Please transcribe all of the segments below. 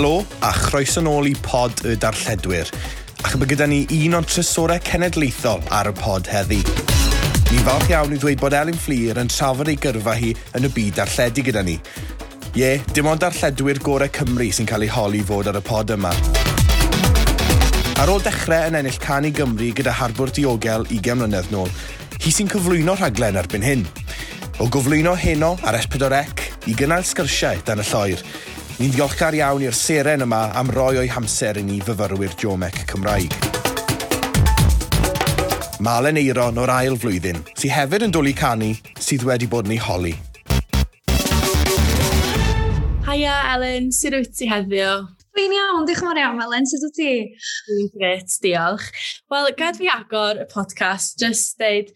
helo a chroeso nôl i pod y darlledwyr. A yma gyda ni un o'n trysorau cenedlaethol ar y pod heddi. Ni'n falch iawn i ddweud bod Elin Fflir yn trafod ei gyrfa hi yn y byd darlledu gyda ni. Ie, dim ond darlledwyr gorau Cymru sy'n cael ei holi fod ar y pod yma. Ar ôl dechrau yn ennill Canu Gymru gyda harbwr diogel 20 mlynedd nôl, hi sy'n cyflwyno rhaglen erbyn hyn. O gyflwyno heno ar S4C i gynnal sgyrsiau dan y lloer, Ni'n ddiolchgar iawn i'r seren yma am roi o'i hamser i ni fyfyrwyr Jomec Cymraeg. Malen Eiron o'r ail flwyddyn, sydd hefyd yn dwlu canu sydd wedi bod ni holi. Haia, Elen, sydd wyt ti heddiw? Dwi'n iawn, diolch yn fawr iawn, Elen, sydd wyt ti? Dwi'n gret, diolch. Wel, gad fi agor y podcast, just dweud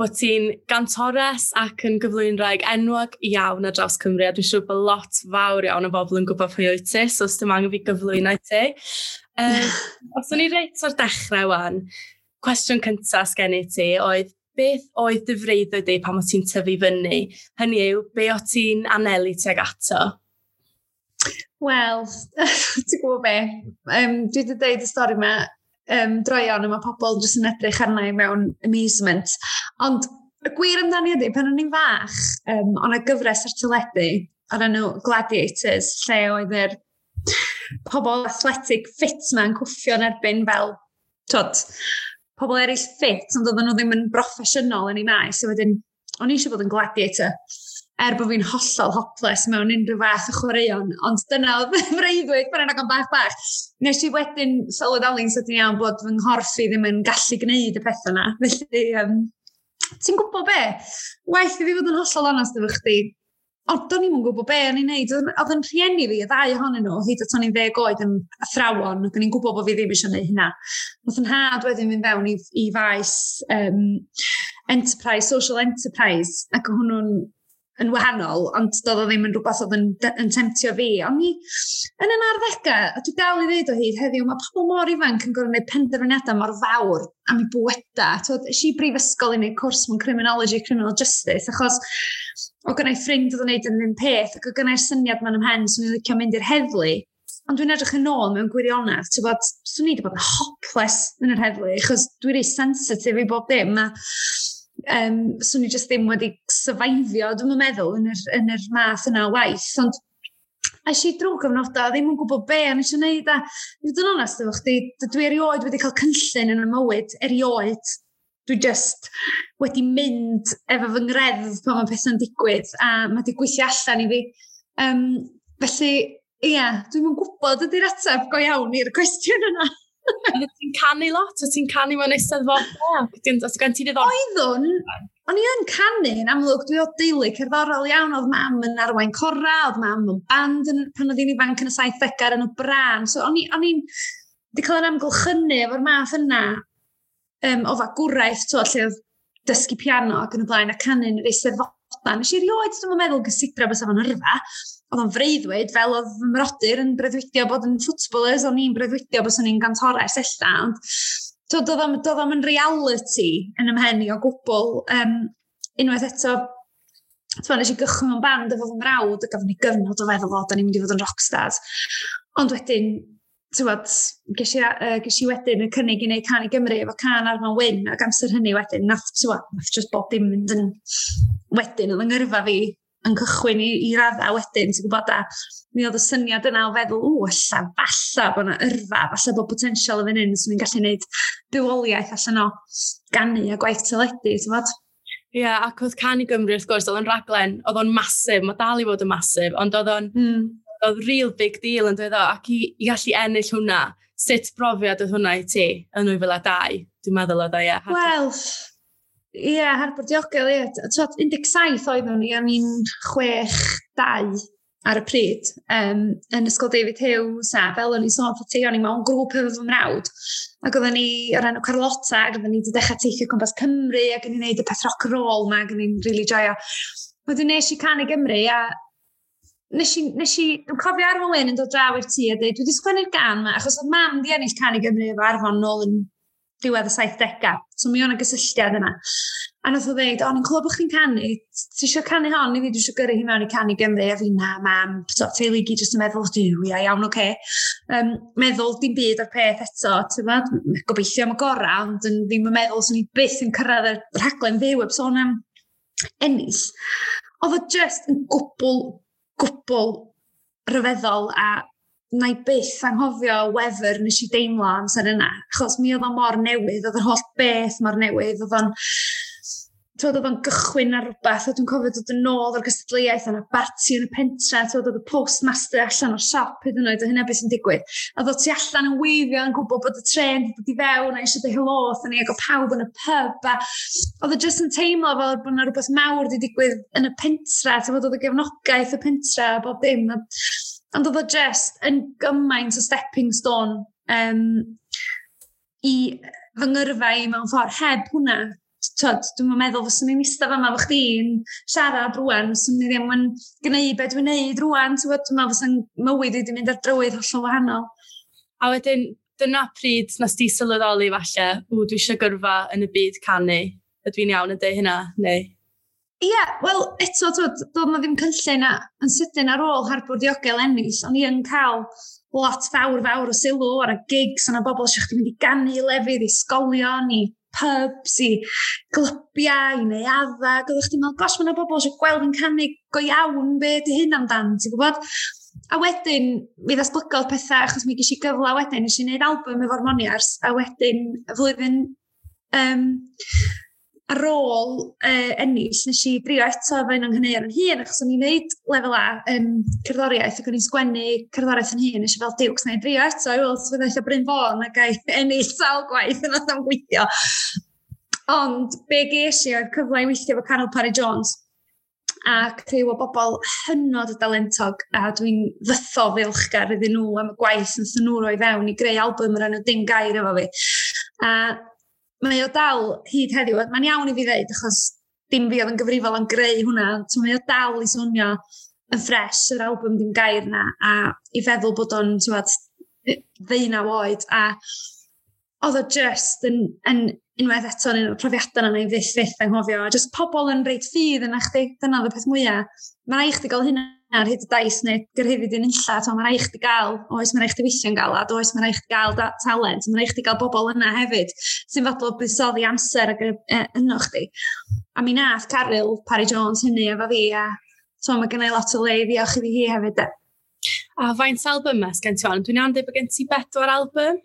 bod ti'n gantores ac yn gyflwyn rhaeg enwog iawn ar draws Cymru a dwi'n siŵr bod lot fawr iawn o bobl yn gwybod pwy o'i ti, so os dim angen fi gyflwyno ti. Um, os o'n i reit o'r dechrau wan, cwestiwn cyntaf sgen i ti oedd beth oedd dy freiddio di pan o ti'n tyfu fyny? Hynny yw, be o ti'n anelu tuag ato? Wel, ti'n gwybod be? Um, dwi wedi dweud y stori yma um, droion a mae pobl jyst yn edrych arna i mewn amusement. Ond y gwir amdani ydy, pan o'n i'n fach, um, o'n y gyfres ar tyledu, ar enw Gladiators, lle oedd yr pobl athletic fit ma'n cwffio yn erbyn fel, tod, pobl eraill fit, ond oedden nhw ddim yn broffesiynol yn ei maes, so wedyn, o'n i eisiau bod yn gladiator er bod fi'n hollol hopeless mewn unrhyw fath o chwaraeon, ond dyna oedd freuddwyd, mae'n rhan o'n bach bach. Nes i wedyn sylweddoli'n sydyn iawn bod fy nghorffi ddim yn gallu gwneud y pethau yna. Felly, um, ti'n gwybod be? Waith i fi fod yn hollol onast efo chdi, ond do'n i'n gwybod be o'n i'n neud. Oedd yn rhieni fi, y ddau ohonyn nhw, hyd at o'n i'n ddeg oed yn athrawon, ac o'n i'n gwybod bod fi ddim eisiau gwneud hynna. Oedd yn had wedyn fynd fewn i, i faes um, enterprise, social enterprise, ac hwnnw'n yn wahanol, ond doedd o ddim yn rhywbeth oedd yn, yn temtio fi. Ond ni, yn yn arddegau, a dwi dal i ddweud o hyd heddiw, mae pobl mor ifanc yn gorfod gwneud penderfyniadau mor fawr am eu bwyda. Ys i brifysgol i wneud cwrs mewn criminology, criminal justice, achos o gynnau ffrind oedd yn gwneud yn un peth, ac o gynnau'r syniad ma'n ymhen, swn i'n licio mynd i'r heddlu, ond dwi'n edrych yn ôl mewn gwirionedd, ti'n bod, swn i wedi bod yn hopeless yn yr heddlu, achos dwi'n rei sensitif i bob dim, a um, swn i jyst ddim wedi syfaifio, dwi'n meddwl, yn yr, yn yr math yna o waith. Ond a eisiau drwy gyfnodau, ddim yn gwybod be a eisiau gwneud. A dwi'n dod onest efo chdi, dwi erioed wedi cael cynllun yn y mywyd, erioed. Dwi just wedi mynd efo fy ngreddf pan mae pethau'n digwydd a mae wedi gweithio allan i fi. Um, felly, ia, yeah, dwi'n yn gwybod ydy'r ateb go iawn i'r cwestiwn yna ti'n canu lot, o ti'n canu mewn eisteddfod bach. Ti'n ti ddiddorol? Oeddwn, o'n i yn canu, yn amlwg, dwi o deulu cerddorol iawn, oedd mam yn arwain cora, oedd mam yn band yn, pan oedd i'n ifanc yn y 70au yn y bran, so o'n i'n wedi cael yn amgylchynu efo'r math yna um, o fagwraeth, to, lle oedd dysgu piano ac yn y blaen a canu yn yr eisteddfod. Nes i rioed, dwi'n meddwl gysidra bys efo'n yrfa, oedd o'n freuddwyd, fel oedd fy mrodyr yn breuddwydio bod yn ffwtbolers, o'n i'n breuddwydio bod o'n i'n gantores ella, ond doedd o'n, doedd reality yn ymhen o gwbl. Um, unwaith eto, Tyma, nes i gychwyn mewn band efo fy mrawd, a gafon ni gyfnod o feddwl o, da ni'n mynd i fod yn rockstars. Ond wedyn, tywod, ges i, uh, ges i wedyn y cynnig i wneud can i Gymru efo can ar mewn wyn, ac amser hynny wedyn, nath, tywod, nath just bob dim mynd yn wedyn oedd yng ngyrfa fi yn cychwyn i, i radda wedyn, ti'n gwybod, a mi oedd y syniad yna o feddwl, ww, alla, falla bod yna yrfa, falla bod potensial y fan hyn, swn i'n gallu gwneud bywoliaeth allan o gannu a gwaith teledu, ti'n gwybod? Ie, yeah, ac oedd Cani Gymru, wrth gwrs, oedd o'n raglen, oedd o'n masif, mae dal i fod yn masif, ond oedd o'n mm. oedd real big deal yn dweud o, ac i, i gallu ennill hwnna, sut brofiad oedd hwnna i ti yn 2002, dwi'n meddwl oedd o, ie. Yeah. Wel, Ie, yeah, harbwr diogel, ie. Yeah. 17 oeddwn ni, a ni'n 6-2 ar y pryd, um, yn ysgol David Hughes, a fel o'n i sôn po ti, o'n i mewn grŵp efo fy mrawd. Ac oedden ni, o'r enw Carlota, ac oedden ni wedi dechrau teithio cwmpas Cymru, ac o'n i'n neud y peth rock and roll ma, ac o'n i'n really joio. Wedyn nes i canu Gymru, a nes i, nes i, dwi'n cofio Arfon Wyn yn dod draw i'r tŷ a dweud, dwi wedi sgwennu'r gan ma, achos oedd mam di ennill canu Gymru efo Arfon nôl yn diwedd y 70au. So mi o'n y gysylltiad yna. A nath o ddeud, o'n i'n clywed bod chdi'n canu, ti eisiau canu hon i fi, dwi eisiau gyrru hi mewn i canu Gymru, a fi na, mam, so, teulu gyd jyst yn meddwl, diw, ia, iawn, oce. Okay. Um, meddwl dim byd o'r peth eto, ti'n fad, gobeithio am y gorau, ond yn, ddim yn meddwl sy'n ni byth yn cyrraedd y rhaglen fyw, eb sôn am ennill. Oedd o just yn gwbl, gwbl rhyfeddol a na i byth anghofio wefr nes i deimlo amser yna, achos mi oedd o mor newydd, oedd yr holl beth mor newydd, oedd o'n Tod oedd o'n gychwyn ar rhywbeth, a dwi'n cofio dod yn ôl o'r gystadleuaeth yna, barti yn y pentre, tod oedd y postmaster allan o'r siop hyd yn oed, a hynna beth sy'n digwydd. A ddod ti allan yn weifio yn gwybod bod y tren wedi dod i fewn, a eisiau dy helo, a ni ago pawb yn y pub, a oedd y jyst yn teimlo fel bod yna rhywbeth mawr wedi digwydd yn y pentre, tod oedd y gefnogaeth y pentre, a bob dim. A Ond oedd o just yn gymaint o stepping stone um, i fy ngyrfa i mewn ffordd heb hwnna. Tod, dwi'n meddwl fyswn i'n eistedd fama fo chdi'n siarad rwan, fyswn i ddim yn gwneud beth dwi'n neud rwan, ti'n gwybod, dwi'n meddwl fyswn mywyd i wedi mynd ar drywydd hollol wahanol. A wedyn, dyna pryd nes di sylweddoli falle, ww, dwi eisiau gyrfa yn y byd canu, ydw i'n iawn yn dweud hynna, neu? Ie, wel, eto, twyd, doedd na ddim cynllun a yn sydyn ar ôl Harbwr Diogel ennill, o'n i yn cael lot fawr fawr o sylw ar y gigs, o'n y bobl eisiau chdi mynd i gannu lefydd i sgolion, i pubs, i glybiau, i neuaddau, oedd chdi'n meddwl, gos, mae yna bobl eisiau gweld yn canu go iawn be di hyn amdan, ti'n gwybod? A wedyn, mi ddatblygodd pethau, achos mi gysi gyfla wedyn, nes i wneud album efo'r Moniars, a wedyn, y flwyddyn um, ar ôl uh, ennill, nes i drio eto efo un o'n nghynnyr yn hun, achos o'n i'n neud lefel A um, cerddoriaeth, ac o'n i'n sgwennu cerddoriaeth yn hun, nes i fel diwgs i drio eto, i weld sef eithaf Bryn Fôn ac gai ennill sawl gwaith yn oedd am gweithio. Ond be ges i oedd cyfle i weithio efo Carol Parry Jones, a criw o bobl hynod y dalentog a dwi'n fytho ddiolchgar iddyn nhw am y gwaith yn nhw roi fewn i greu album yr enw Dim Gair efo fi. A mae o dal hyd heddiw, mae'n iawn i fi ddeud, achos dim fi oedd yn gyfrifol am greu hwnna, so mae o dal i swnio yn ffres yr album dim gair na, a i feddwl bod o'n ddeunaw oed, a oedd o just yn, yn unwaith eto yn un o'r profiadau yna i ddiff fyth anghofio, a just pobl yn reit ffydd yna chdi, dyna oedd y peth mwyaf. Mae'n rhaid i chdi gael hynna ar hyd y dais neu gyrhyddid yn illa, to mae'n rhaid chdi gael, oes mae'n rhaid chdi weithio'n gael, a oes mae'n rhaid chdi gael talent, mae'n rhaid chdi gael bobl yna hefyd, sy'n fodlon buddsoddi amser ag yno chdi. A mi nath Caryl, Parry Jones hynny efo fi, a to mae gennau lot o le i ddiolch i fi hi hefyd. De. A faint album ys gen ti ond? Dwi'n iawn dweud bod gen ti bedwar album?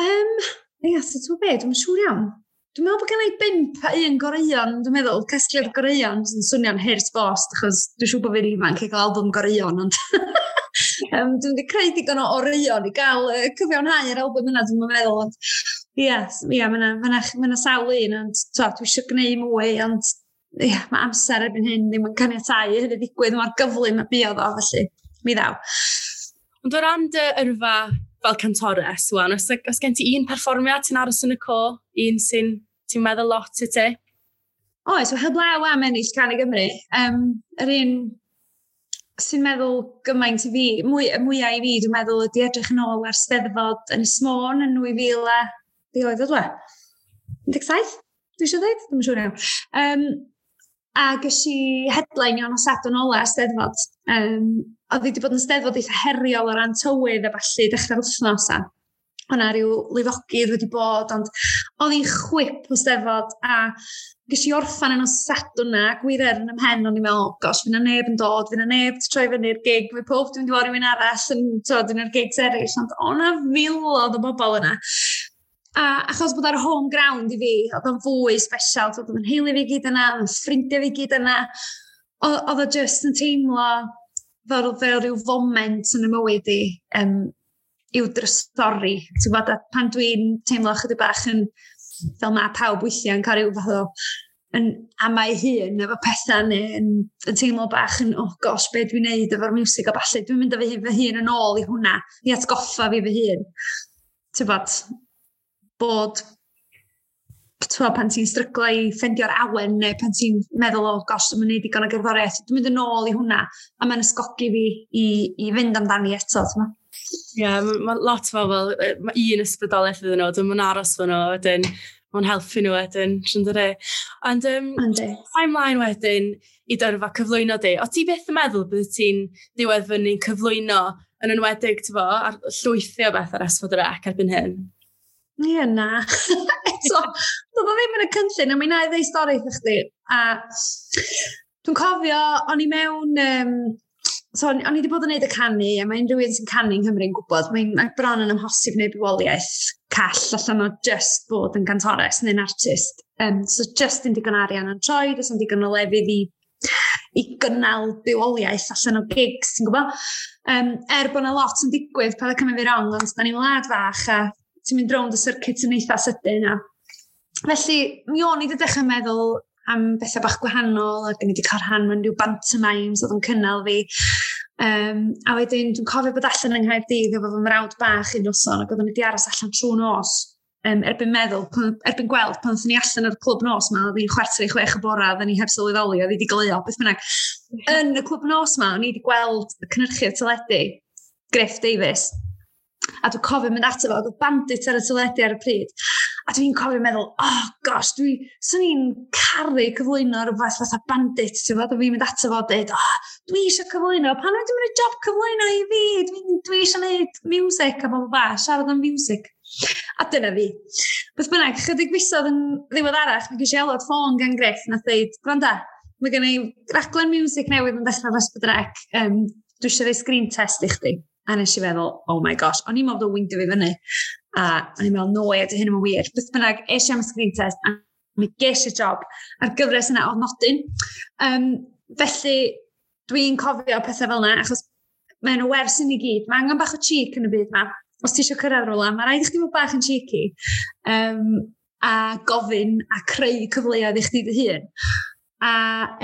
Um, Ie, yes, so ti'n beth, dwi'n siŵr iawn. Dwi'n meddwl bod gen i bimp a un goreion, dwi'n meddwl, casgliad goreion sy'n swnio'n hirs bost, achos dwi'n siŵr bod fi'n ifanc i gael album goreion, ond um, dwi'n wedi creu digon o oreion i gael uh, cyfiawnhau yr album yna, dwi'n meddwl, ond ie, yeah, yeah, mae yna sawl un, ond dwi eisiau gwneud mwy, ond ie, yeah, mae amser erbyn hyn ddim yn caniatau hynny ddigwydd, mae'r gyflym y buodd o, felly, mi ddaw. Ond o ran dy yrfa fel cantores, wan, os, os gen ti un perfformiad ti'n aros yn y co, un sy'n ti'n meddwl lot i ti? Oes, so heblaw am ennill Can y Gymru. Um, yr un sy'n meddwl gymaint i fi, mwy, mwyau i fi, dwi'n meddwl ydy edrych yn ôl ar steddfod yn Ysmôn yn 2000 a... Be oedd o dwe? 17? Dwi eisiau dweud? Dwi'n siŵr iawn. Um, a gysi hedlaen iawn o sadwn ola steddfod. Um, oedd hi wedi bod yn steddfod eitha heriol o ran tywydd a falle dechrau'r wythnos a o'na rhyw lifogydd wedi bod, ond oedd hi'n chwip o steddfod a ges i orffan yn o sadwn na, gwirio'r yn ymhen, o'n i'n meddwl, oh, gosh, fyna neb yn dod, fyna neb troi fyny'r gig, mae pob dwi'n dweud rhywun arall yn dod yn yr gigs eraill, ond o'na filodd o bobl yna. A achos bod ar home ground i fi, oedd o'n fwy special, oedd o'n heili fi gyd yna, oedd o'n ffrindiau fi gyd yna, oedd o just yn teimlo fel, fel rhyw foment yn y mywyd i um, i'w drystori. Ti'n bod, pan dwi'n teimlo chydig bach yn fel mae pawb weithiau yn cael rhyw fath o yn amau hun efo pethau neu yn, yn teimlo bach yn, oh gosh, be dwi'n neud efo'r music a falle, dwi'n mynd â fy fy hun yn ôl i hwnna, i atgoffa fi fy hun. Ti'n bod, bod twa, pan ti'n stryglo i ffendio'r awen neu pan ti'n meddwl o oh, gosh, dwi'n mynd i digon o gerddoriaeth, dwi'n mynd yn ôl i hwnna a mae'n ysgogi fi i, i fynd amdani eto. Ie, yeah, mae lot o bobl, mae un ysbrydoliaeth iddyn nhw, dwi'n mynd aros fo nhw, wedyn mae'n helpu nhw wedyn, sy'n dod e. Ond, um, time line wedyn, i dyrfa cyflwyno di. O ti beth yn meddwl bydd ti'n diwedd fyny'n cyflwyno yn enwedig, ti'n fo, ar llwythio beth ar esfod yr ec erbyn hyn? Ie, yeah, na. Eto, doedd o ddim yn y cynllun, a mi na i ddeu stori i chdi. A dwi'n cofio, o'n i mewn... Um, so, o'n, i wedi bod yn neud y canu, a mae unrhyw un sy'n canu yng Nghymru'n gwybod, mae'n mae bron yn amhosib neu bywoliaeth call allan o just bod yn gantores neu'n artist. Um, so, just yn digon arian yn troed, os yn digon o lefydd i i gynnal bywoliaeth allan o gigs, ti'n gwybod? Um, er bod yna lot yn digwydd, pa'n cymryd fi rong, ond da ni'n wlad fach a ti'n mynd rownd y circuit yn eitha sydyn. A... Felly, mi o'n i wedi dechrau meddwl am bethau bach gwahanol ac yn i wedi cael rhan mewn rhyw bantomimes oedd yn cynnal fi. Um, a wedyn, dwi'n cofio bod allan yng Nghaerdydd efo fy mrawd bach un noson ac oeddwn i wedi aros allan trwy nos um, erbyn meddwl, erbyn gweld, pan ddyn ni allan o'r clwb nos ma, oedd ni'n chwerthu i chwech y bora, oedd ni heb sylweddoli, oedd ni wedi gleo, beth bynnag. Yn y clwb nos ma, o'n i wedi gweld y cynhyrchiad teledu Griff Davis, a dwi'n cofio mynd ato fo, oedd bandit ar y teledu ar y pryd. A dwi'n cofio meddwl, oh gosh, dwi, swn i'n caru cyflwyno rhywbeth fatha bandit, ti'n fod, a fi'n mynd ato fo dweud, oh, dwi eisiau cyflwyno, pan wedi mynd y job cyflwyno i fi, dwi, dwi eisiau gwneud music a bob ba, siarad am music. A dyna fi. Beth bynnag, chydig fisodd yn ddiwedd arach, mi gysi elod ffôn gan Griff na dweud, gwranda, mae gen i raglen music newydd yn dechrau fes bydrec, um, dwi eisiau rhoi screen test i chdi. A nes i feddwl, oh my gosh, o'n i'n meddwl bod wyndio fi fyny. A o'n i'n meddwl, no way, ydy hyn yn wir. Beth bynnag, eisiau am screen test, a mi ges y job ar gyfres yna o nodyn. Um, felly, dwi'n cofio pethau fel yna, achos mae'n wers i ni gyd. Mae angen bach o cheek yn y byd yma. Os ti eisiau cyrraedd rola, mae rhaid i chdi fod bach yn cheeky. Um, a gofyn a creu cyfleoedd i chdi dy hun. A,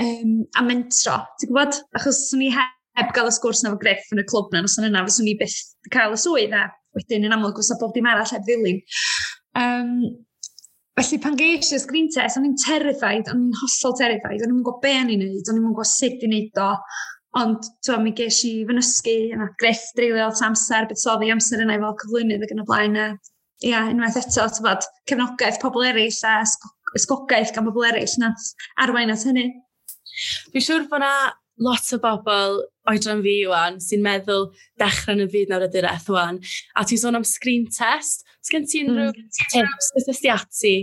um, a mentro, ti'n gwybod? Achos swn i heb heb gael y sgwrs na fo greff yn y clwb na, nos yna, fyswn ni byth cael y swydd, a wedyn yn amlwg fysa bob dim arall heb ddilyn. Um, felly pan geis y screen test, o'n i'n terrified, o'n i'n hollol terrified, o'n i'n gwybod be o'n i'n neud, o'n i'n gwybod sut i neud o, ond twa, mi geis i fynysgu, yna greff dreulio lot amser, beth soddi amser yna i fel cyflwynydd ac yn y blaen, a ia, unwaith eto, tyfod, cefnogaeth pobl eraill a ysgogaeth gan bobl eraill na arwain at hynny. Fi'n siŵr bod na lot o bobl oedran fi wan sy'n meddwl dechrau yn y fyd nawr y direth wan. A ti'n sôn am screen test. Os gen ti unrhyw mm. tips beth ysdi ati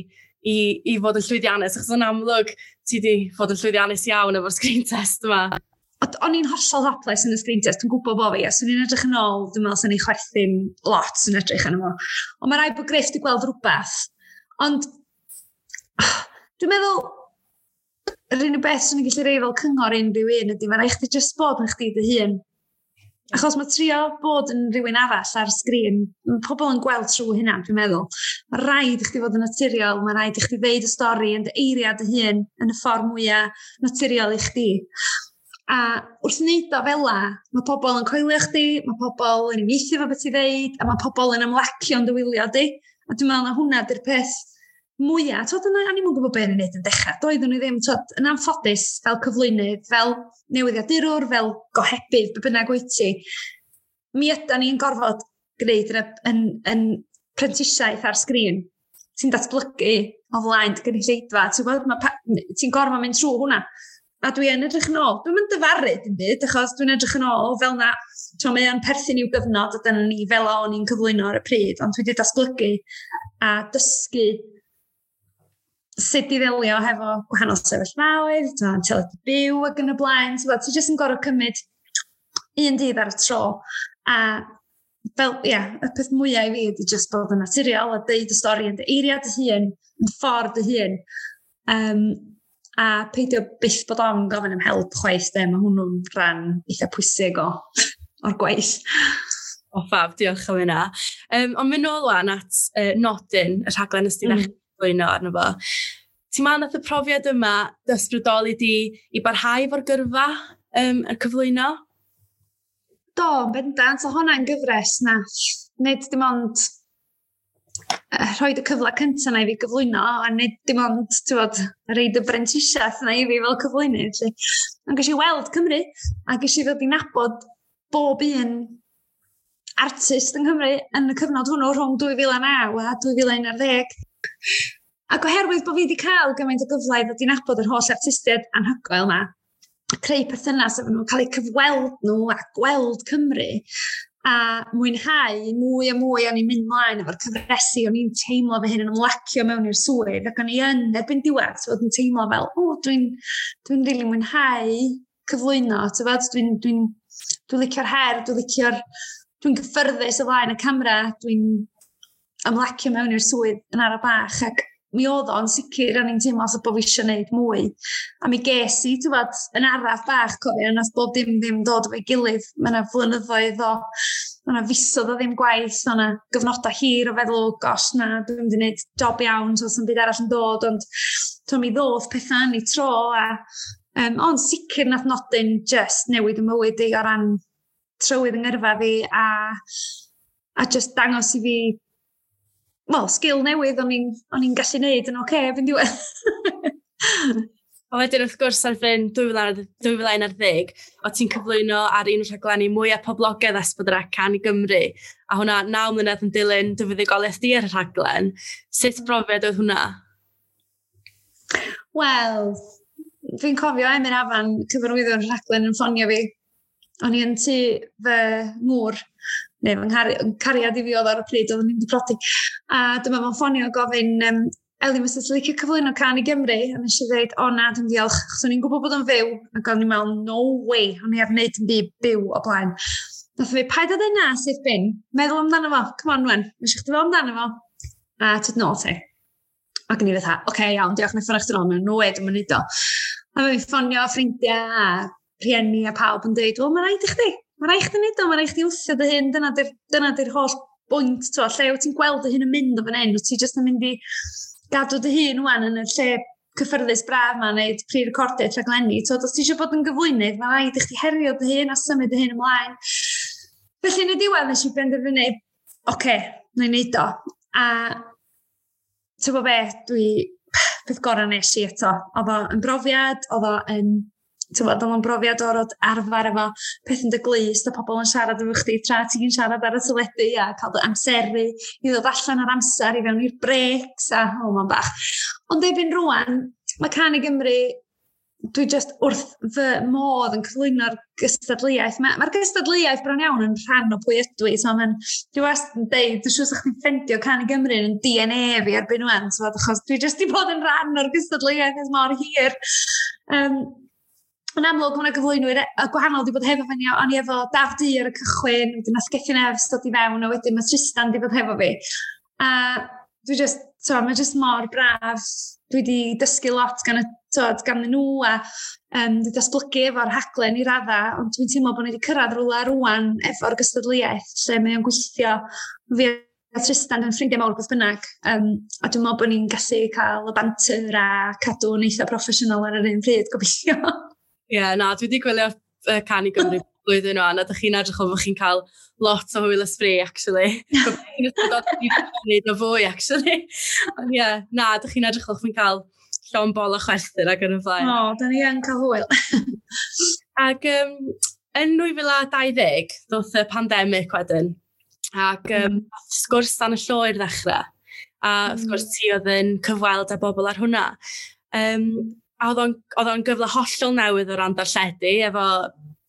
i, i fod yn llwyddiannus? Achos yn amlwg ti wedi fod yn llwyddiannus iawn efo'r screen test yma. O'n i'n hollol hoples yn y screen test, yn gwybod bo fi, a swn i'n edrych yn ôl, dwi'n meddwl sy'n ei chwerthu'n lot yn edrych yn yma. Ond mae rai bod greff di gweld rhywbeth. Ond, dwi'n meddwl, yr unig beth sy'n gallu rei fel cyngor unrhyw un ydy, mae'n rhaid chdi just bod yn chdi dy hun. Achos mae trio bod yn rhywun arall ar sgrin, mae pobl yn gweld trwy hynna, dwi'n meddwl. Mae rhaid i chdi fod yn naturiol, mae rhaid i chdi ddeud y stori yn dy eiriad y hun yn y ffordd mwyaf naturiol i chdi. A wrth wneud o fel la, mae pobl yn coelio chdi, mae pobl yn uniaethu fo beth i ddeud, a mae pobl yn ymlacio'n dywylio di. A dwi'n meddwl na hwnna di'r peth mwyaf, tod yna, a'n i'm gwybod beth yn wneud yn dechrau, doeddwn ni ddim, tod, yn anffodus, fel cyflwynydd, fel newyddiadurwr, fel gohebydd, be bynnag wyt ti, mi ydy ni'n gorfod gwneud yn, yn, yn prentisiaeth ar sgrin. Ti'n datblygu o flaen dy gynulleidfa, ti'n gweld, ti'n gorfod mynd trwy hwnna. A dwi yn edrych yn ôl, dwi'n mynd dyfaru dim byd, achos dwi'n edrych yn ôl fel na, ti'n mae o'n perthyn i'w gyfnod, a dyna ni fel o'n i'n cyflwyno ar y pryd, ond dwi wedi datblygu a dysgu sut i ddelio hefo gwahanol sefyllfaoedd, ta'n teledu byw ac yn y blaen. So, ti jyst yn gorau cymryd un dydd ar y tro. A fel, ia, yeah, y peth mwyaf i fi ydy jyst bod yn naturiol a deud y stori yn dy eiriau dy hun, yn ffordd dy hun. Um, a peidio byth bod o'n gofyn am help chwaith, de, mae hwnnw'n rhan eitha pwysig o, o'r gwaith. O, oh, diolch am hynna. Um, ond mynd nôl lan at uh, Nodyn, y rhaglen ysdi mm blwyno arno fo. Ti'n ma'n y profiad yma dysbrydoli di i barhau fo'r gyrfa um, y cyflwyno? Do, bendant, o hwnna'n gyfres na. Nid dim ond rhoi y cyfle cyntaf na i fi gyflwyno, a nid dim ond, ti'n bod, reid y brentisiaeth na i fi fel cyflwynydd. Ond gysi weld Cymru, a gysi ddod i nabod bob un artist yng Nghymru yn y cyfnod hwnnw rhwng 2009 a 2011. Ac oherwydd bod fi wedi cael gymaint o gyfle i ddod i'n abod yr holl artistiaid anhygoel yma, creu perthynas efo nhw, cael eu cyfweld nhw a gweld Cymru, a mwynhau mwy a mwy o'n i'n mynd mlaen efo'r cyfresu, o'n i'n teimlo fe hyn yn ymlacio mewn i'r swydd, ac o'n i yn erbyn diwedd, so o'n teimlo fel, o, oh, dwi'n dwi rili really mwynhau cyflwyno, ti'n dwi'n dwi, dwi licio'r her, dwi'n licio'r, dwi'n gyffyrddus o flaen y camera, dwi'n ymlacio mewn i'r swydd yn ara bach ac mi oedd o'n sicr, o'n i'n teimlo os o bod fi eisiau gwneud mwy. A mi ges i, ti'n bod, yn araf bach, cofio, yn bob dim ddim dod o'i gilydd. Mae yna flynyddoedd o, mae yna fusodd o ddim gwaith, mae yna gyfnodau hir o feddwl, gos na, dwi'n mynd i wneud job iawn, so sy'n byd arall yn dod, ond to mi ddodd pethau yn ei tro, a um, ond sicr nath nodyn just newid y mywyd i o ran trywydd yng ngyrfa fi, a, a just dangos i fi well, sgil newydd o'n i'n gallu neud yn oce, okay, fy'n diwedd. A wedyn wrth gwrs ar fy'n 2011, o ti'n cyflwyno ar un rhaglenni mwy a poblogaidd Esbydra Can i Gymru. A hwnna, naw mlynedd yn dilyn dyfyddigoliaeth di ar y rhaglen. Sut brofiad oedd hwnna? Wel, fi'n cofio Emyn Afan cyfarwyddio'r rhaglen yn ffonio fi. O'n i yn tu fy ngŵr neu fy cariad i fi oedd ar y pryd, oedd yn mynd i prodi. A dyma fo'n ffonio gofyn, um, Eli, mae sy'n licio cyflwyno can i Gymru, a nes i ddweud, o na, dwi'n diolch, chos o'n i'n gwybod bod o'n fyw, ac o'n i'n meddwl, no way, o'n i ar wneud yn byd byw o blaen. Nath fi, paid o dyna sydd bin, meddwl amdano fo, come on, wen, mae i chdi fel amdano fo, a tyd nôl ti. Ac yn i fatha, oce, okay, iawn, diolch, neu ffynach dyn nhw, mae'n rwyd, mae'n mynd o. A mae'n ffonio ffrindiau a rhieni a pawb yn dweud, wel, mae'n rhaid i chdi. Mae rai chdi wneud o, mae rai chdi wthio dy hyn, dyna dy'r dyna holl bwynt to, lle wyt ti'n gweld dy hyn yn mynd o fan hyn, wyt ti jyst yn mynd i gadw dy hyn wan yn y lle cyffyrddus braf ma, wneud pre-recordio rhaglenni. So, os ti eisiau bod yn gyflwynydd, mae rhaid i chdi herio dy hyn a symud dy hyn ymlaen. Felly, yn y diwedd, nes i benderfynu, oce, okay, na i wneud o. A, ti'n bod be, dwi, peth gorau nes i eto. Oedd o yn brofiad, oedd o yn tywod, oedd o'n brofiad o'r arfer efo peth yn dy glist, a pobl yn siarad efo chdi tra ti'n siarad ar y teledu a cael dy amseru i ddod allan ar amser i fewn i'r breaks a o, oh, ma'n bach. Ond efo'n rwan, mae Can i Gymru dwi just wrth fy modd yn cyflwyno'r gystadleuaeth. Mae'r ma gystadleuaeth bron iawn yn rhan o pwy ydw i. So, mae'n, dwi wast yn deud, dwi'n siŵr sa'ch chi'n ffendio can i Gymru yn DNA fi erbyn wan. So, achos dwi just i bod yn rhan o'r gystadleuaeth ys mor hir. Um, yn amlwg, mae'n gyflwynwyr e- y gwahanol wedi bod hefo fe ni. O'n i efo Daf Du ar y cychwyn, wedyn nath Gethin Efs dod i fewn, a wedyn mae Tristan wedi bod hefo fi. A dwi just, to, mae just mor braf. Dwi wedi dysgu lot gan y tod, gan nhw a um, wedi datblygu efo'r haglen i raddau, ond dwi'n teimlo bod ni wedi cyrraedd rhywle rwan efo'r gystadleuaeth lle mae o'n gweithio fi a Tristan yn ffrindiau mawr beth bynnag, um, a dwi'n meddwl bod ni'n gallu cael y banter a cadw'n eitha proffesiynol ar yr un pryd, gobeithio. Ie, yeah, na, dwi wedi gwylio uh, Canu Gymru blwyddyn o'n, a dych chi'n edrych o fod chi'n cael lot o hwyl ysbri, actually. Gwbyn yn o fwy, actually. Ond ie, yeah, na, dych chi'n edrych o chi'n cael llon bol o chwerthyr ac yn y flaen. O, da ni yn cael hwyl. ac um, yn 2020, ddoth y pandemig wedyn, ac um, sgwrs dan y lloer ddechrau. A mm. wrth gwrs ti oedd yn cyfweld â bobl ar hwnna. Um, a oedd o'n gyfle hollol newydd o ran darlledu, efo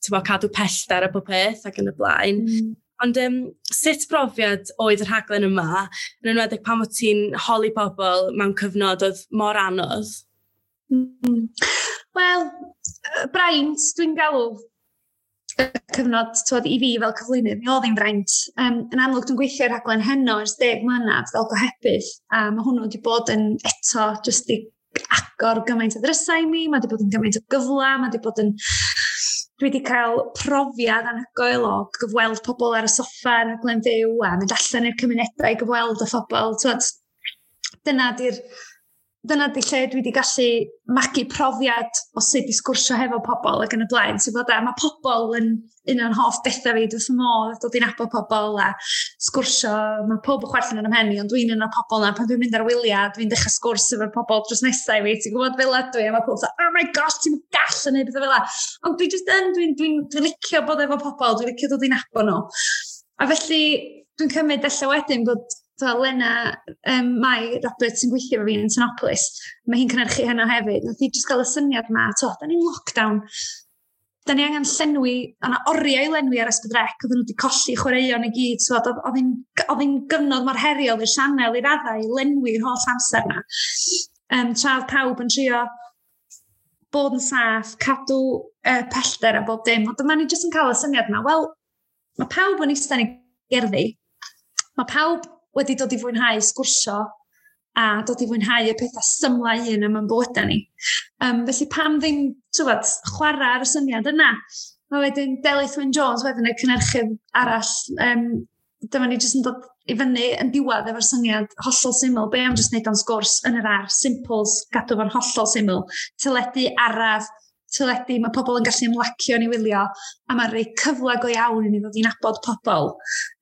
tyfo, cadw pellter a pob peth ac yn y blaen. Mm. Ond um, sut brofiad oedd yr rhaglen yma, yn enwedig pan fod ti'n holi pobl mewn cyfnod oedd mor anodd? Mm. Wel, braint, dwi'n galw y cyfnod twod, i fi fel cyflwynydd, mi oedd hi'n braint. Um, yn amlwg, dwi'n gweithio rhaglen heno ers deg mlynedd fel gohebydd, a mae hwnnw wedi bod yn eto, jyst i agor gymaint o ddrysau mi, mae wedi bod yn gymaint o gyfla, mae wedi bod yn... Dwi wedi cael profiad anhygoel o gyfweld pobl ar y soffa yn y glen fyw a mynd allan i'r cymunedau i gyfweld y phobl. Dyna di'r dyna di lle dwi wedi gallu magu profiad o sut i sgwrsio hefo pobl ac yn y blaen. So, bod e, mae pobl yn un o'n hoff bethau fi, dwi'n modd dod i'n abo pobl a sgwrsio, mae pob o chwerthin yn ymhenni, ond dwi'n un o'r pobl na, pan dwi'n mynd ar wyliau, dwi'n dechrau sgwrs efo'r pobl dros nesau fi, ti'n gwybod fel ydw i, a mae pobl oh my gosh, ti'n gall yn neud bethau fel. Ond dwi'n just yn, dwi'n dwi, dwi, dwi licio bod efo pobl, dwi'n licio dod i'n abo nhw. A felly, dwi'n cymryd allan wedyn bod So Lena, um, mae Robert sy'n gweithio efo fi yn Tanopolis, mae hi'n cynnyrchu hynna hefyd. Nath hi jyst gael y syniad ma, to, da ni'n lockdown. Da ni angen llenwi, a na oriau i lenwi ar Esbydrec, oedden nhw wedi colli chwaraeon i gyd, so oedd hi'n gyfnod mor heriol i'r sianel, i'r addau, i lenwi'r holl amser yna. Um, tra pawb yn trio bod yn saff, cadw uh, pellter a bob dim, ond dyma ni jyst yn cael y syniad yma, wel, mae pawb yn eistedd yn ei gerddi, mae pawb wedi dod i fwynhau sgwrsio a dod i fwynhau y pethau symlau un yma'n bywyda ni. Um, felly pam ddim tywed, chwarae ar y syniad yna? Mae wedyn Deli Wyn Jones wedyn y cynnyrchydd arall. Um, dyma ni jyst yn dod i fyny yn diwedd efo'r syniad hollol syml. Be am jyst wneud o'n sgwrs yn yr ar, simples, gadw fo'n hollol syml. tyledu araf, tyledu, mae pobl yn gallu ymlacio ni wylio, a mae'n rhoi cyfle go iawn i ni ddod i nabod pobl.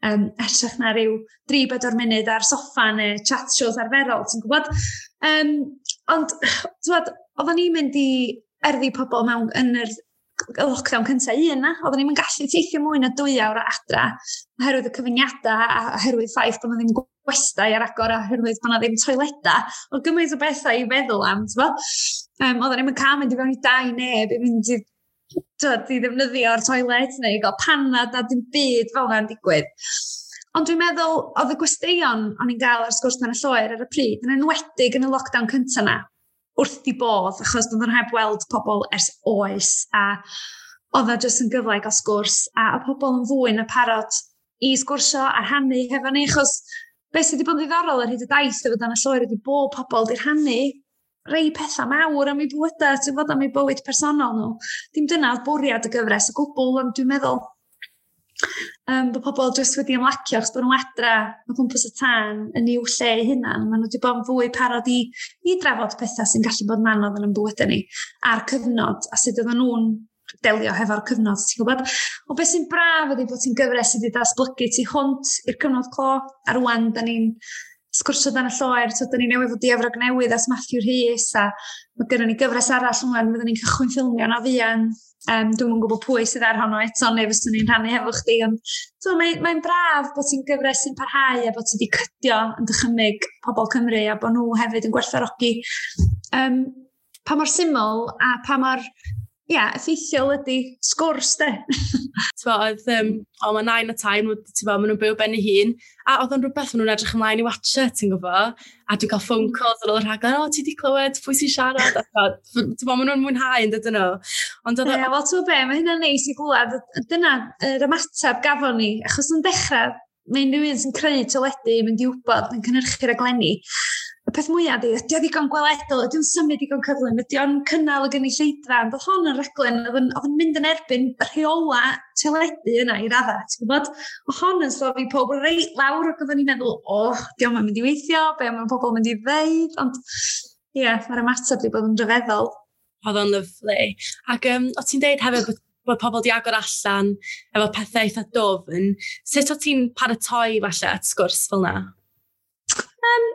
Um, Ellach na ryw 3-4 munud ar soffa neu chat shows arferol, ti'n gwybod? Um, ond, ti'n gwybod, oedden ni'n mynd i erddi pobl mewn yn yr lockdown cyntaf un na, oedden ni'n gallu teithio mwy na dwy awr o adra, oherwydd y cyfyngiadau a oherwydd ffaith bod nhw ddim gwestai ar agor a oherwydd bod nhw ddim toileta, o gymaint o bethau i feddwl am, ti'n bo? Um, oedden ni'n cael mynd i fewn i dau neb i fynd i dod i ddefnyddio'r toilet neu i gael panad a dim byd fel yna'n digwydd. Ond dwi'n meddwl, oedd y gwesteion o'n i'n gael ar sgwrs yn y lloer ar y pryd, yn enwedig yn y lockdown cyntaf yna, wrth i bodd, achos doedd yn heb weld pobl ers oes, a oedd o e jyst yn gyfle i gael sgwrs, a y pobl yn fwy yn y parod i sgwrsio a rhannu hefo ni, achos beth sydd wedi bod yn ddiddorol ar hyd y daith efo dan y lloer ydy bod pobl wedi rhannu rei pethau mawr am ei bywydau, ti'n fod am ei bywyd personol nhw. Dim dyna oedd bwriad y gyfres y gwbl, ond dwi'n meddwl um, bod pobl jyst wedi ymlacio achos bod nhw adra o gwmpas y tân yn i'w lle eu hunan. Maen nhw wedi bod yn fwy parod i, i drafod pethau sy'n gallu bod yn anodd yn bywydau ni a'r cyfnod a sut oedden nhw'n delio hefo'r cyfnod, ti'n gwybod? O beth sy'n braf ydy bod ti'n gyfres i wedi datblygu tu hwnt i'r cyfnod clo, a rwan da ni'n sgwrsio dan y lloer, so da ni newydd fod i efrog newydd as Matthew Rhys, a mae gennym ni gyfres arall yma, fyddwn ni'n cychwyn ffilmio na fian. Um, Dwi'n mwyn gwybod pwy sydd ar honno eto, neu fyswn ni'n rhannu hefo chdi, ond so, mae'n mae braf bod ti'n gyfres sy'n parhau a bod ti wedi cydio yn dychymyg pobl Cymru a bod nhw hefyd yn gwerthfarogi um, pa mor syml a pa mor ia, effeithiol ydy sgwrs, de. T'bo, oedd, um, o, mae nain a tain, t'bo, maen nhw'n byw ben eu hun, a oedd o'n rhywbeth maen nhw'n edrych ymlaen i watcha, ti'n gwybod? A dwi'n cael phone calls ar ôl y rhaglen, o, ti di clywed, pwy sy'n siarad? T'bo, maen nhw'n mwynhau, yn dydyn nhw. Ond oedd... Ie, wel, ti'n be, mae hynna'n neis i glwad. Dyna yr ymateb gafon ni, achos yn dechrau, mae unrhyw un sy'n creu tyledu, mynd i wybod, yn cynnyrchu'r aglenni y peth mwyaf di, ydy o ddigon gweledol, ydy o'n symud digon cyflym, ydy o'n cynnal y gynulleidfa, ond oedd hon yn reglen, oedd yn mynd yn erbyn rheola teledu yna i radda, ti'n gwybod? Oedd hon yn slofi pob reit lawr ac oedden ni'n meddwl, o, oh, di o'n mynd i weithio, be o'n pobl mynd i ddeud, ond ie, yeah, mae'r ymateb di bod yn rhyfeddol. Oedd o'n lyflu. Ac um, o ti'n deud hefyd bod bod pobl di agor allan efo pethau eitha dofn, sut o ti'n paratoi falle at sgwrs fel na? Um,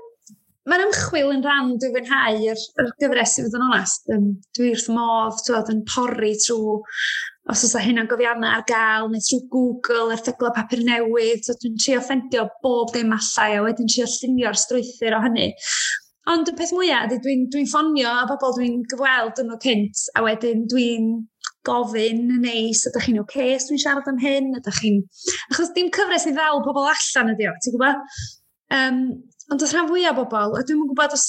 Mae'r ymchwil yn rhan dwi'n fwynhau yr, yr gyfres i fod yn onast. Um, dwi wrth modd twod, yn porri trwy os oes hynna'n gofiannau ar gael, neu trwy Google, erthyglau papur newydd, so dwi'n trio ffendio bob dim allai, a wedyn trio llunio'r strwythyr o hynny. Ond y peth mwyaf, dwi'n dwi, n, dwi n ffonio a bobl dwi'n gyfweld yn o cynt, a wedyn dwi'n gofyn yn neis, ydych chi'n oce okay, os dwi'n siarad am hyn, ydych chi'n... Achos dim cyfres i ddal pobl allan ydi o, ti'n gwybod? Um, Ond oedd rhan fwyaf o bobl, a dwi'n gwybod os,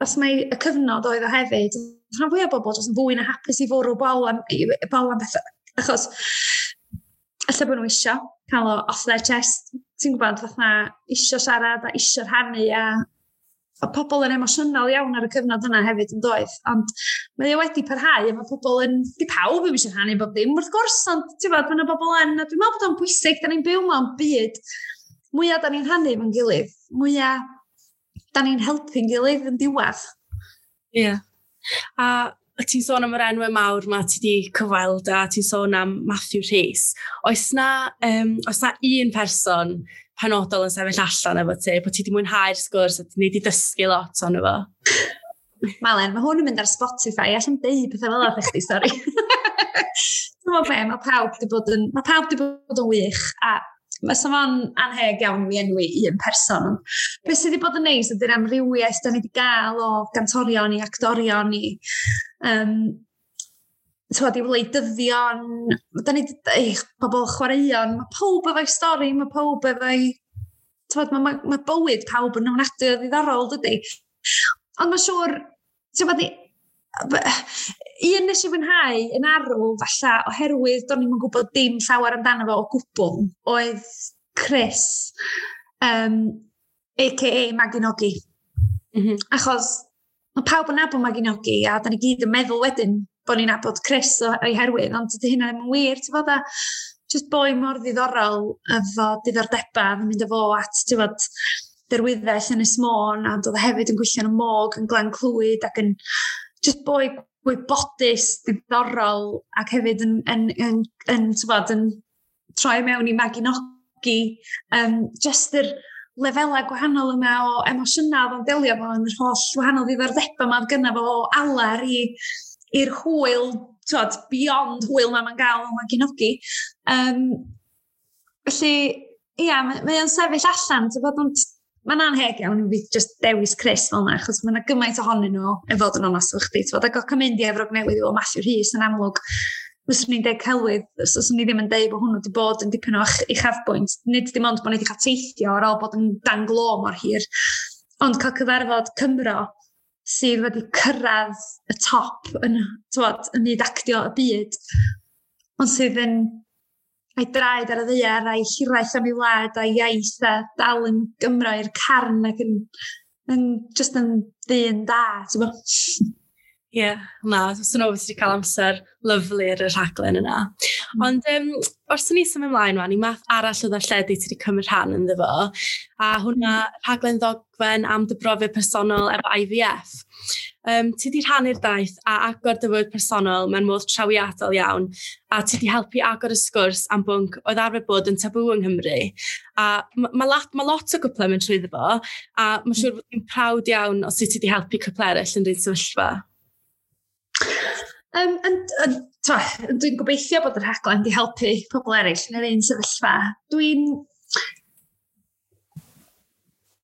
os mae y cyfnod oedd o hefyd, oedd rhan fwyaf o bobl jyst yn fwy na hapus i fwrw bol am, i, bol am bethau. Achos, allai bod nhw eisiau cael o off their chest. Ti'n gwybod, fatha eisiau siarad a eisiau rhannu a o pobl yn emosiynol iawn ar y cyfnod yna hefyd yn doedd, ond mae e wedi parhau, a mae pobl yn, di pawb yn eisiau rhannu bob dim, wrth gwrs, ond ti'n bod, mae yna bobl yn, dwi'n meddwl bod o'n bwysig, da ni'n byw mewn byd, mwyaf da ni'n rhannu efo'n gilydd, mwyaf da ni'n helpu'n gilydd yn diwedd. Ie. Yeah. A ti'n sôn am yr enwau mawr ma ti wedi cyfweld a ti'n sôn am Matthew Rhys. Oes na, um, oes na un person penodol yn sefyll allan efo ti, bod ti wedi mwynhau'r sgwrs a ti wedi dysgu lot o'n efo? Malen, mae hwn yn mynd ar Spotify, allan deud pethau fel oedd chdi, sori. Dwi'n meddwl be, mae e, pawb wedi bod yn, mae pawb wedi bod yn wych a Mae fo'n anheg iawn i enwi un person. Beth sydd wedi bod yn neis ydy'r amrywiaeth da ni wedi gael o gantorion i actorion i um, tywed, i wleidyddion, da ni, eich, pobl chwaraeon, mae pob efo'i stori, mae pob efo'i, tywed, mae mae, mae bywyd pawb yn ymwneud o ddiddorol, dydy. Ond mae siŵr, tywed, un nes i fwynhau yn arw, falle oherwydd do'n i'n gwybod dim llawer amdano fo o gwbl, oedd Chris, um, a.k.a. Maginogi. Mm -hmm. Achos mae pawb yn nabod Maginogi a da ni gyd yn meddwl wedyn bod ni'n nabod Chris o'i herwydd, ond dydy hynna ddim yn wir, ti'n fod a just boi mor ddiddorol efo diddordeba yn mynd efo at, ti'n fod, derwyddell yn y smôn, a doedd e hefyd yn gwyllio yn y môg, yn glan clwyd ac yn just boi gwybodus, diddorol, ac hefyd yn, yn, yn, yn, yn, yn troi mewn i maginogi, um, just yr lefelau gwahanol yma o emosiynau oedd o'n delio fo yn yr holl wahanol ddiddordebau yma oedd fo o alar i'r hwyl, twod, beyond hwyl na mae'n gael o maginogi. Um, felly, ia, mae o'n sefyll allan, ti'n bod Mae'n anheg iawn i fi just dewis Chris fel yna, achos mae'n gymaint ohonyn nhw yn fod yn onast o'ch chdi. Ac o'ch mynd i Efrog Newydd o Matthew Rhys yn amlwg, fyswn ni'n deg celwydd, os so, ni ddim yn deud bod hwnnw wedi bod yn dipyn o'ch uchafbwynt, nid dim ond bod ni wedi cael teithio ar ôl bod yn danglo mor hir, ond cael cyfarfod Cymro sydd wedi cyrraedd y top yn, tywod, ynyd actio y byd, ond sydd yn a'i draed ar y ddiar a'i hiraeth am ei wlad a'i iaith a dal yn gymro i'r carn ac yn, yn just yn ddyn da, ti'n bo? Ie, yeah, na, swn o wedi cael amser lyflu ar y rhaglen yna. Mm. Ond um, os ni symud ymlaen rwan, i math arall o ddarlledu ti wedi cymryd rhan yn fo, a hwnna mm. rhaglen ddogfen am dybrofiad personol efo IVF. Um, ti di rhannu'r daith a agor dy fywyd personol mewn modd trawiadol iawn a ti di helpu agor y sgwrs am bwnc oedd arfer bod yn tabw yng Nghymru. A mae ma lot, ma lot o gwplau mewn trwy fo a mae'n siŵr bod ti'n prawd iawn os ti di helpu cwplau eraill yn rhaid sefyllfa. Um, dwi'n gobeithio bod yr rhaglen wedi helpu pobl eraill yn yr un sefyllfa. Dwi'n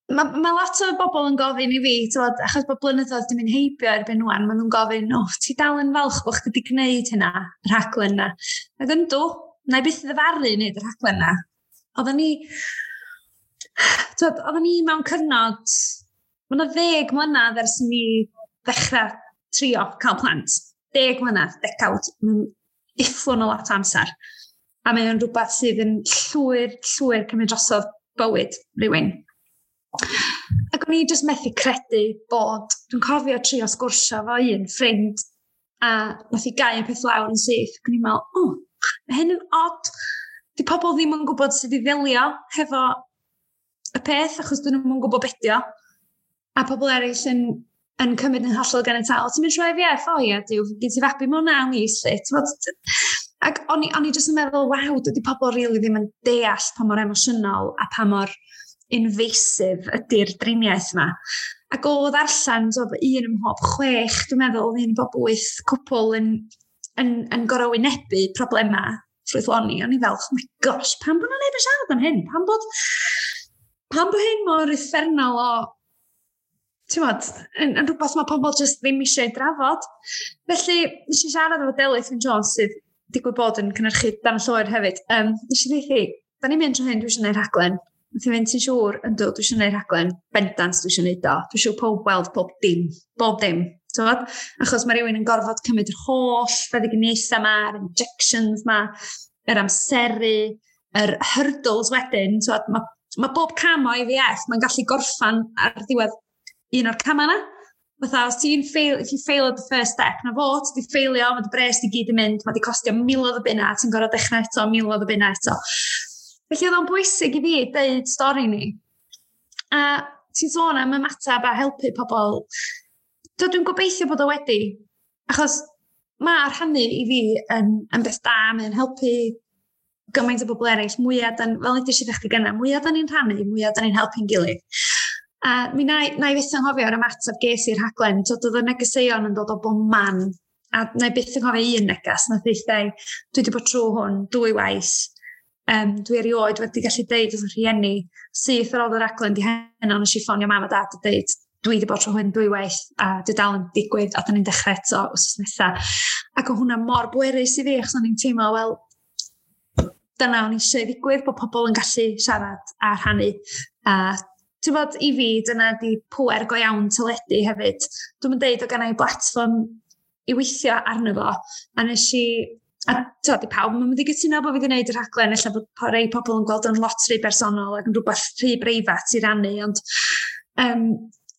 Mae ma lot o bobl yn gofyn i fi, tywod, achos bod blynyddoedd dim yn heibio erbyn nhw'n, maen nhw'n gofyn, o, oh, ti dal yn falch bod chdi wedi gwneud hynna, y rhaglen yna. Ac yn na i byth ddefaru wneud y rhaglen yna. Oedden ni, tywod, oedden ni mewn cyrnod, mae yna ddeg mlynedd ers ni ddechrau trio cael plant. Deg mlynedd, decawd, mae'n uffwn o lot amser. A mae o'n rhywbeth sydd yn llwyr, llwyr cymryd drosodd bywyd rhywun Ac o'n i jyst methu credu bod, dwi'n cofio tri o sgwrsio fo un ffrind a nath i gau y peth lawr yn syth. Ac o'n i'n meddwl, o, oh, mae hyn yn od. Di pobl ddim yn gwybod sydd i ddelio hefo y peth achos dyn nhw'n gwybod bedio. A pobl eraill yn, yn cymryd yn hollol gan y tal. Ti'n mynd trwy IVF? O ia, diw, gyd ti fabi mewn nawn i sut. Ac o'n i, on i jyst yn meddwl, waw, dydy pobl rili really ddim yn deall pa mor emosiynol a pa mor invasive ydy'r driniaeth yma. Ac o ddarllen, so, un ym mhob chwech, dwi'n meddwl, un bob wyth cwpl yn, yn, yn gorau wynebu problemau ffrwythloni. O'n i fel, oh my gosh, pam bod nhw'n neud y siarad am hyn? Pam bod, pam bod hyn mor effernol o ti'n modd, yn, yn rhywbeth mae pobl jyst ddim eisiau ei drafod. Felly, nes i siarad efo Delyth Fyn Jones sydd digwydd bod yn cynnyrchu dan y llwyr hefyd. Um, nes i ddeithi, da ni'n mynd trwy hyn, dwi eisiau gwneud rhaglen. Ti'n fynd ti'n siŵr, yn dod, dwi eisiau gwneud rhaglen, bendant dwi eisiau gwneud o. Dwi eisiau pob weld pob dim, bob dim. Tywod? Achos mae rhywun yn gorfod cymryd yr holl feddygyniaethau yma, yr injections yma, yr amseru, yr hurdles wedyn. Tywod? Mae, mae bob cam o IVF, mae'n gallu gorffan ar ddiwedd un o'r cam yna. Fytha, os ti'n fail, if you fail at the first step, na fo, ti di ffeilio, mae dy bres di gyd yn mynd, mae di costio miloedd o bunna, ti'n gorfod dechrau eto, miloedd o bunna eto. Felly oedd o'n bwysig i fi deud stori ni. A ti'n sôn am ymatab a helpu pobl. Dwi'n gobeithio bod o wedi. Achos mae rhannu i fi yn, yn beth da, mae'n helpu gymaint o bobl eraill, mwyaf, dan, fel nid eisiau ddechrau gyna, mwyaf da ni'n rhannu, mwyaf da ni'n helpu'n gilydd. A mi na, na i fyth anghofio ar ymateb ges i'r rhaglen, dod oedd y negeseuon yn dod o bob man. A na i byth anghofio un neges, na ddeithau, dwi wedi bod trwy hwn, dwy waith, Um, dwi erioed wedi gallu deud wrth rhieni syth ar ôl yr aglen di heno nes i ffonio mam a dad a deud dwi wedi bod tro hwn dwy waith a dwi dal yn digwydd a dyn ni'n dechrau eto os nesaf. Ac o hwnna mor bwerus i fi achos o'n i'n teimlo, wel, dyna o'n i eisiau ddigwydd bod pobl yn gallu siarad a rhannu. A ti'n bod, i fi, dyna di pwer go iawn tyledu hefyd. Dwi'n mynd deud o gennau i blatfform i weithio arno fo, a nes i A to, di pawb mae'n mynd i gytuno bod fi wedi gwneud y rhaglen, efallai bod rei pobl yn gweld yn lot rhy bersonol ac yn rhywbeth rhy breifat i rannu, ond um,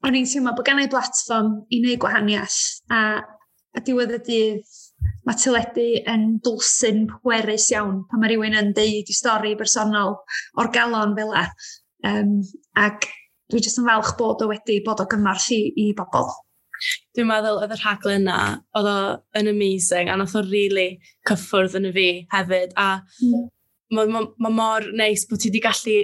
o'n i'n teimlo bod gennau i blatfform i wneud gwahaniaeth a, a diwedd y dydd mae teledu yn dwlsyn pwerus iawn pan mae rhywun yn deud i stori bersonol o'r galon fel e. Um, ac dwi jyst yn falch bod o wedi bod o gymorth i, i bobl dwi'n meddwl oedd y rhaglen yna, oedd o yn amazing, a nath o really cyffwrdd yn y fi hefyd, a mm. mae ma, ma mor neis bod ti wedi gallu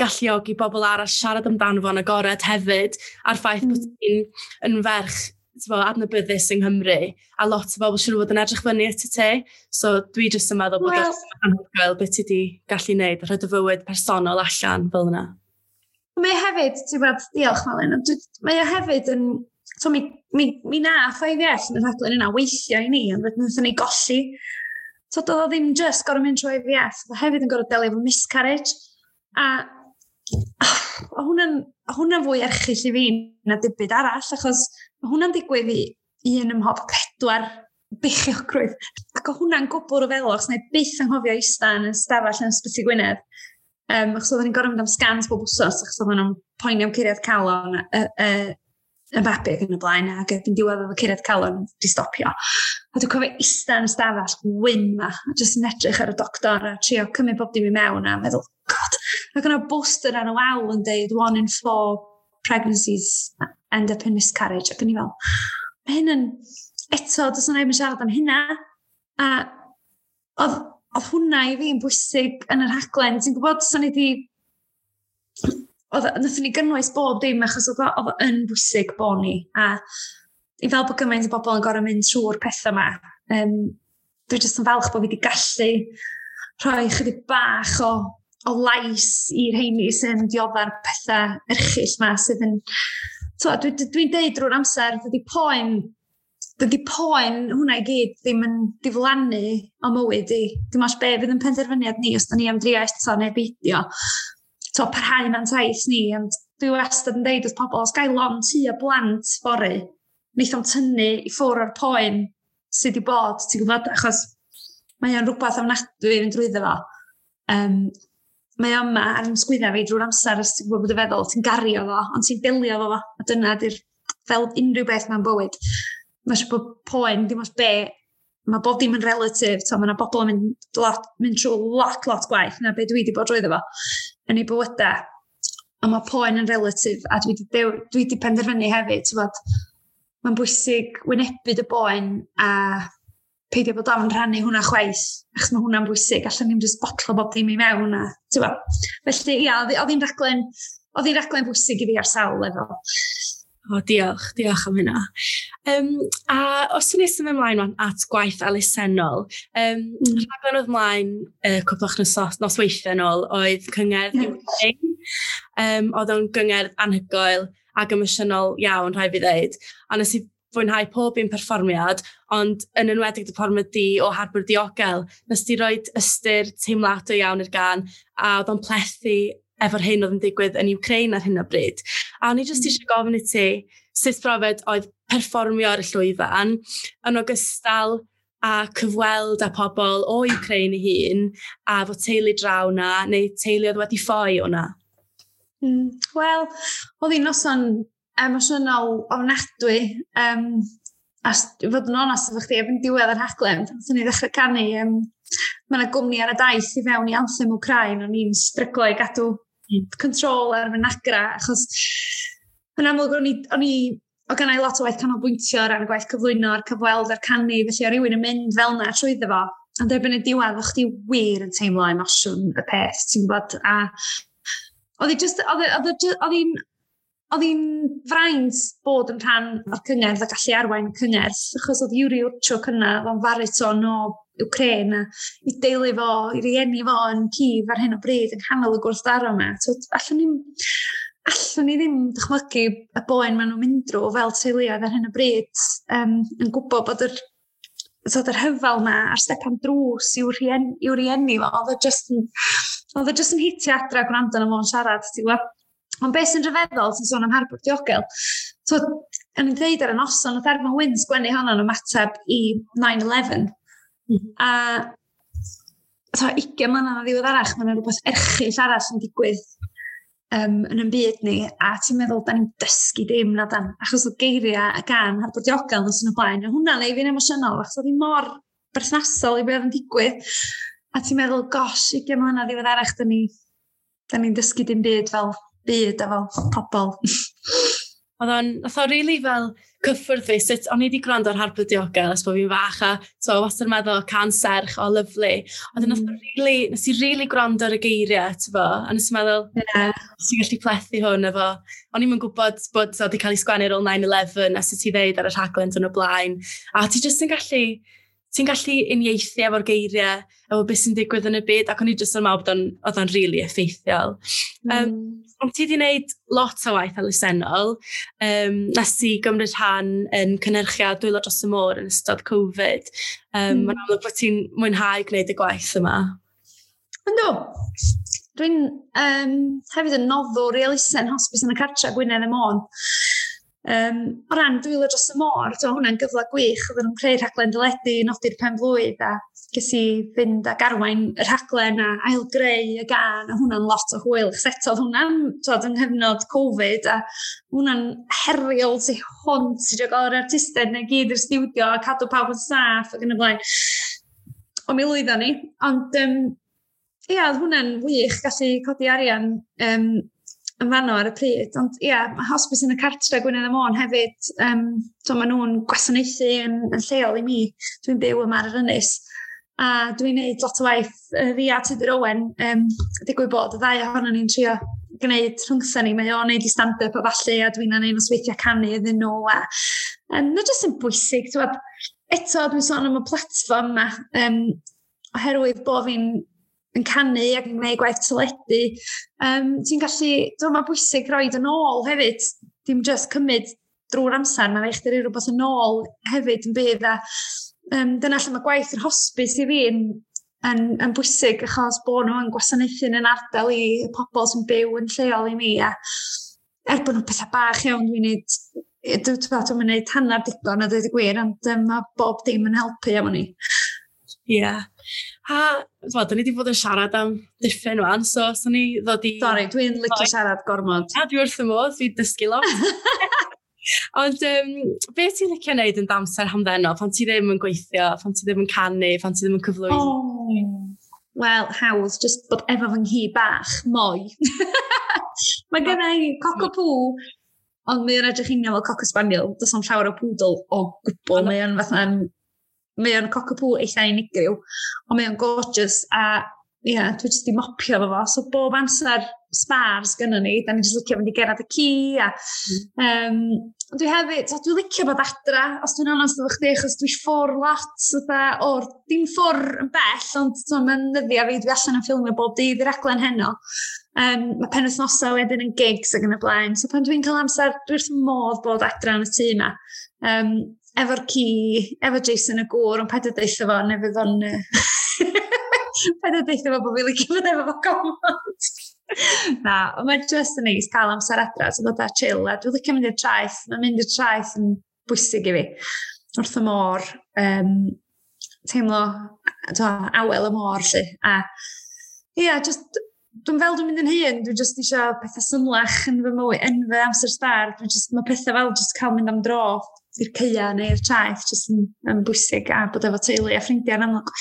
galluogi bobl arall siarad amdano fo'n agored hefyd, a'r ffaith mm. bod ti'n yn ferch bo, adnabyddus yng Nghymru, a lot o bobl siŵr bod yn edrych fyny at y te, so dwi jyst yn meddwl bod well. o'n anhygoel beth ti wedi gallu wneud, a rhaid y fywyd personol allan fel yna. Mae e hefyd, ti'n gwybod, diolch Malin, mae e hefyd yn So mi, mi, mi nath o'i ddeall yn y rhaglen yna weithio i ni, ond wnaethon ni golli. So doedd o ddim just gorau mynd trwy IVF, oedd hefyd yn gorau delio efo miscarriage. A oh, hwnna'n fwy erchill i fi na dibyd arall, achos hwnna'n digwydd i, un ym mhob pedwar beichiogrwydd. Ac o hwnna'n gwbl ryfeloch, neu byth anghofio eista yn y stafell yn ysbyty Gwynedd. Um, achos oedden ni'n gorau mynd am scans bob wsos, achos oedden nhw'n poeni am curiad calon, y, y, y babi ac yn y blaen, ac yn diwedd oedd y cyrraedd calon, di stopio. A dwi'n cofio eistedd yn y stafell, wyn ma, a jyst yn edrych ar y doctor a trio cymryd bob dim i mewn a meddwl, god, ac yna bwster ar y wal yn deud, one in four pregnancies end up in miscarriage, ac yn i fel, mae hyn yn, eto, does yna ddim yn siarad am hynna, a oedd, oedd hwnna i fi yn bwysig yn yr haglen, ti'n gwybod, so ni di oedd, nathon ni gynnwys bob dim achos oedd oedd yn bwysig bo ni. A i fel bod gymaint o bobl yn gorau mynd trwy'r pethau yma, um, dwi jyst yn falch bod fi wedi gallu rhoi chydig bach o, o lais i'r heini sy'n diodda'r pethau erchill yma sydd yn... Dwi'n dwi, dwi deud drwy'r amser, dydy poen dydy poen hwnna i gyd ddim yn diflannu o mywyd i. Dim ond be fydd yn penderfyniad ni os da ni am drio eto neu beidio to, parhau na'n taith ni, ond dwi e wastad yn deud wrth pobl, os gael lon tu a blant fory, wnaeth o'n tynnu i ffwr o'r poen sydd wedi bod, ti'n gwybod, achos mae o'n rhywbeth ofnadwy yn drwyddo fo. Um, mae o'n ma ar ymsgwydda fi drwy'r amser os ti'n gwybod bod y feddwl, ti'n gario fo, ond ti'n dilio fo fo, a dyna di'r fel unrhyw beth mae'n bywyd. Mae eisiau bod poen, dim ond be, mae bob dim yn relatif, to, mae yna bobl yn mynd, lot, mynd trwy lot, lot gwaith na be dwi wedi bod drwy fo yn ei bywydau. A mae poen yn relatif, a dwi wedi dwi wedi penderfynu hefyd, bod mae'n bwysig wynebu dy boen a peidio bod ofn rhannu hwnna chwaith, achos mae hwnna'n bwysig, allan ni'n just botlo bob dim i mewn a, Felly, ia, oedd hi'n raglen, oedd hi'n raglen bwysig i fi ar sawl lefel. O, diolch, diolch am hynna. Um, a os ydyn ni sy'n ymlaen at gwaith elusennol, um, mm. rhaglen oedd mlaen uh, cwpl nos, nos, nosweithiau ôl oedd cyngerdd yes. um, oedd o'n gyngerdd anhygoel ac emosiynol iawn, rhaid fi ddeud. A nes i fwynhau pob un perfformiad, ond yn enwedig dy perfformiad di o Harbwr Diogel, nes di roed ystyr teimlad o iawn i'r gan a oedd o'n plethu efo'r hyn oedd yn digwydd yn Ukraine ar hyn o bryd. A o'n i jyst mm. eisiau gofyn i ti sut brofed oedd perfformio ar y llwyfan yn ogystal a cyfweld â pobl o Ukraine i hun a fod teulu draw na neu teulu oedd wedi ffoi o'na? Mm, Wel, oedd hi'n noson emosiynol ofnadwy. Um, a fod yn onast efo chdi, efo'n diwedd yr haglen, sy'n ni ddechrau canu, um, mae yna gwmni ar y daith i fewn i Anthem Ukraine, o'n i'n stryglo i gadw control ar fy nagra, achos yn amlwg o'n i, o'n i o gennau lot o waith canolbwyntio ar y gwaith cyflwyno a'r cyfweld a'r canu, felly o rywun yn mynd fel na trwyddo fo, ond erbyn y diwedd o'ch di wir yn teimlo emosiwn y peth, ti'n gwybod, a oedd e just, e, e oedd hi'n oedd hi'n fraint bod yn rhan o'r cyngerdd a gallu arwain cyngerdd, achos oedd Yuri Wtio cynna, o'n fariton o Ukraine a i deulu fo, i rieni fo yn cif ar hyn o bryd yn canol y gwrthdaro yma. So, allwn ni, allwn ni ddim dychmygu y boen maen nhw'n mynd drwy fel teuluoedd ar hyn o bryd um, yn gwybod bod yr so yr hyfal yma a'r stepan drws i'w rieni, i'w rieni fo, oedd o just yn, oedd e just yn hitio adra gwrando na fo'n siarad, ti'n gwybod? Ond beth sy'n rhyfeddol, sy'n sôn am harbwr diogel, so, yn ei ddeud ar y noson, oedd Erfan Wyn sgwennu honno'n ymateb i 9-11, Mhm. A so, 20 mlynedd na ddiweddarach, mae yna rhywbeth erchill arall yn digwydd um, yn yn byd ni, a ti'n meddwl, da ni'n dysgu dim na dan, achos o geiriau a gan harbwr diogel nes yn y blaen, a hwnna neu fi'n emosiynol, achos oedd hi mor berthnasol i beth yn digwydd, a ti'n meddwl, gosh, 20 mlynedd ddiwedd arach, da ni'n ni dysgu dim byd fel byd a fel pobl. oedd o'n, oedd o'n rili really fel, cyffwrdd fi, sut o'n i wedi gwrando ar Harbwr Diogel, os bod fi'n fach, a so, wastad yn meddwl, can serch, o, lyflu. Ond mm. really, nes i really gwrando ar y geiriau, ti fo, a nes i'n meddwl, yeah. nes i gallu plethu hwn efo. O'n i'n gwybod bod o wedi cael ei sgwennu ar ôl 9-11, a sut i ddeud ar y rhaglen yn y blaen. A ti jyst yn gallu, ti'n gallu uniaethu efo'r geiriau, efo beth sy'n digwydd yn y byd, ac o'n i jyst yn meddwl bod o'n, oedd really effeithiol. Mm. Um, ti wedi gwneud lot o waith elusennol. Um, nes i gymryd rhan yn cynnyrchiad dwylo dros y môr yn ystod Covid. Um, mm. Mae'n amlwg bod ti'n mwynhau gwneud y gwaith yma. Ynddo. Dwi'n um, hefyd yn noddwr i elusen hosbis yn y cartra Gwynedd y Môn. Um, o ran dwylo dros y môr, dwi'n hwnna'n gyfle gwych, oedden nhw'n creu rhaglen dyledu, nodi'r pen blwydd a ges i fynd ag arwain y rhaglen a ailgreu y gan a hwnna'n lot o hwyl. Setodd hwnna'n tod yng nghyfnod Covid a hwnna'n heriol tu hwnt i gael yr artistau neu gyd i'r studio a cadw pawb yn saff ac yn y blaen. O mi lwyddo ni, ond um, ia, oedd hwnna'n wych gallu codi arian um, yn fanno ar y pryd. Ond ia, yeah, mae hospice yn y cartre Gwynedd y Môn hefyd, um, so maen nhw'n gwasanaethu yn, yn lleol i mi. Dwi'n byw yma ar yr ynys a dwi'n neud lot o waith uh, fi a Tudur Owen, um, digwy bod y ddau ohono ni'n trio gwneud rhwngsa ni, mae o'n neud i stand-up a falle, a dwi'n anodd osweithio canu iddyn nhw, a um, na jyst yn bwysig, ti'n eto dwi'n sôn am y platform yma, um, oherwydd bod fi'n yn canu ac yn gwneud gwaith tyledu, um, ti'n gallu, dwi'n ma bwysig roi yn ôl hefyd, dim just cymryd drwy'r amser, mae'n eich dyrru rhywbeth yn ôl hefyd yn bydd a um, dyna lle mae gwaith yr hosbis i fi yn, yn, yn bwysig achos bod nhw yn gwasanaethu'n yn ardal i pobl sy'n byw yn lleol i mi a er bod nhw'n pethau bach iawn dwi'n gwneud dwi'n dwi, dwi neud hanner digon a dweud y gwir ond um, mae bob dim yn helpu am ni. Ie. Yeah. A, dwi da ni wedi bod yn siarad am diffyn wan, so, so ni ddod i... Sorry, dwi'n licio siarad gormod. A dwi wrth y modd, dwi'n dysgu lot. Ond um, beth ti'n licio wneud yn damser hamddenol, pan ti ddim yn gweithio, pan ti ddim yn canu, pan ti ddim yn cyflwyno? Oh. Wel, hawdd, just bod efo fy nghi bach, moi. Mae gen i coc pŵ, ond mae'n edrych unio fel coco spaniel. Does o'n llawer o pwdl o gwbl. Mae'n o'n fatha, mae o'n coc pŵ eitha unigryw, ond mae o'n gorgeous, a ie, yeah, dwi jyst di mopio fo fo. So bob amser spars gynnu ni, da ni'n just licio mynd i gerad y ci. A, mm. um, ond dwi hefyd, so dwi'n licio bod adra, os dwi'n onest efo chdi, achos dwi ffwr lot, da, o'r dim ffwr yn bell, ond so, mae'n nyddio fi, dwi allan yn ffilmio bob dydd i'r aglen heno. Um, mae pen wythnosau wedyn yn gigs ac yn y blaen. So pan dwi'n cael amser, dwi wrth modd bod adra yn y tŷ yma. Um, efo'r ci, efo Jason y gŵr, ond paid o deitha fo, neu fydd o'n... paid o deitha fo bod fi'n licio fod efo fo gofod. Na, ond mae just yn neis cael amser adra, so dod â chill, a dwi'n licio mynd i'r traeth, mae'n mynd i'r traeth yn bwysig i fi. Wrth y môr, um, teimlo to, awel y môr, lly. A, ia, yeah, just, dwi'n fel dwi'n mynd yn hun, dwi'n just eisiau pethau symlach yn fy mwy, yn fy amser star, dwi'n just, mae pethau fel just cael mynd am dro i'r ceia neu'r traeth, just yn, yn bwysig, a bod efo teulu a ffrindiau'n amlwg.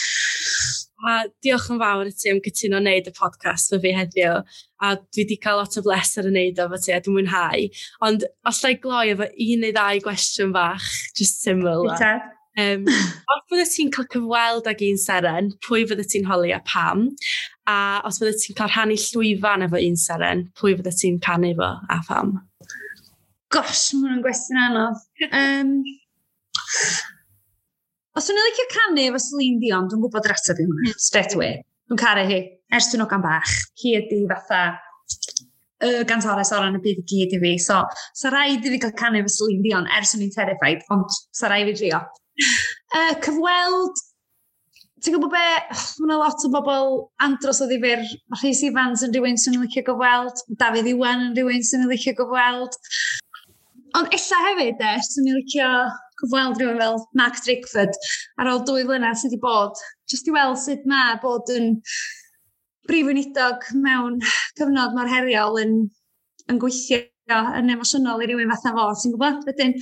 A diolch yn fawr i ti am gytuno wneud y podcast fy fi heddiw. A dwi wedi cael lot o bleser yn wneud o fo ti a dwi'n mwynhau. Ond os lle gloi efo un neu ddau gwestiwn fach, just syml. Um, os bydde ti'n cael cyfweld ag un seren, pwy fydde ti'n holi a pam? A os bydde ti'n cael rhannu llwyfan efo un seren, pwy fydde ti'n canu efo a pham? Gosh, mae hwnna'n gwestiwn anodd. Um, Os yw'n licio canu efo Celine Dion, dwi'n gwybod yr ateb i hwnna, mm. straight away. Dwi'n caru hi, ers dwi'n ogan bach. Hi ydi fatha y gantores o'r yn y byd i gyd i fi. So, sa rhaid i fi cael canu efo Celine Dion ers o'n i'n terrified, ond sa rhaid i fi drio. Uh, cyfweld, ti'n gwybod be, mae yna lot o bobl andros o ddifur. Mae Rhys Ifans yn rhywun sy'n licio gyfweld, Dafydd Iwan yn rhywun sy'n licio gyfweld. Ond illa hefyd, e, sy'n licio gweld rhywun fel Mark Drakeford ar ôl dwy flynedd sydd wedi bod, jyst i weld sut mae bod yn brif unidog mewn cyfnod mor heriol yn, yn gweithio yn emosiynol i rywun fatha fo, ti'n gwybod? Wedyn,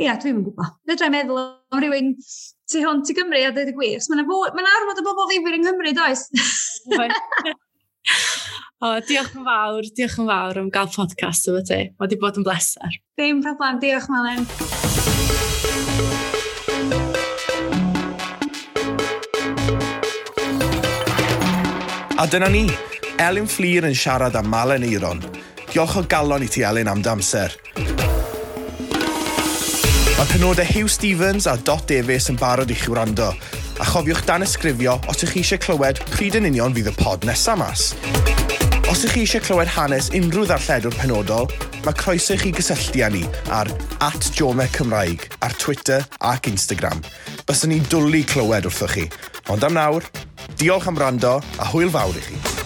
ia, dwi'n gwybod. Fedra'i meddwl am rywun tu hwn i Gymru a dweud y gwir. Mae'n ma arfod o bobl ddifur yng Nghymru, does? o, diolch yn fawr, diolch yn fawr am gael podcast efo ti. Mae wedi bod yn bleser. Dim problem, diolch Malen. A dyna ni, Elin Fflir yn siarad am Malen Eiron. Diolch o galon i ti, Elin, am damser. Mae penodau Hugh Stevens a Dot Davies yn barod i chi wrando. A chofiwch dan ysgrifio os ych chi eisiau clywed pryd yn union fydd y pod nesaf mas. Os ych chi eisiau clywed hanes unrhyw ddarlledwr penodol, mae croeso i chi gysylltu â ni ar at Jome Cymraeg ar Twitter ac Instagram. Byswn ni'n dwlu clywed wrthoch chi. Ond am nawr, diolch am rando a hwyl fawr i chi.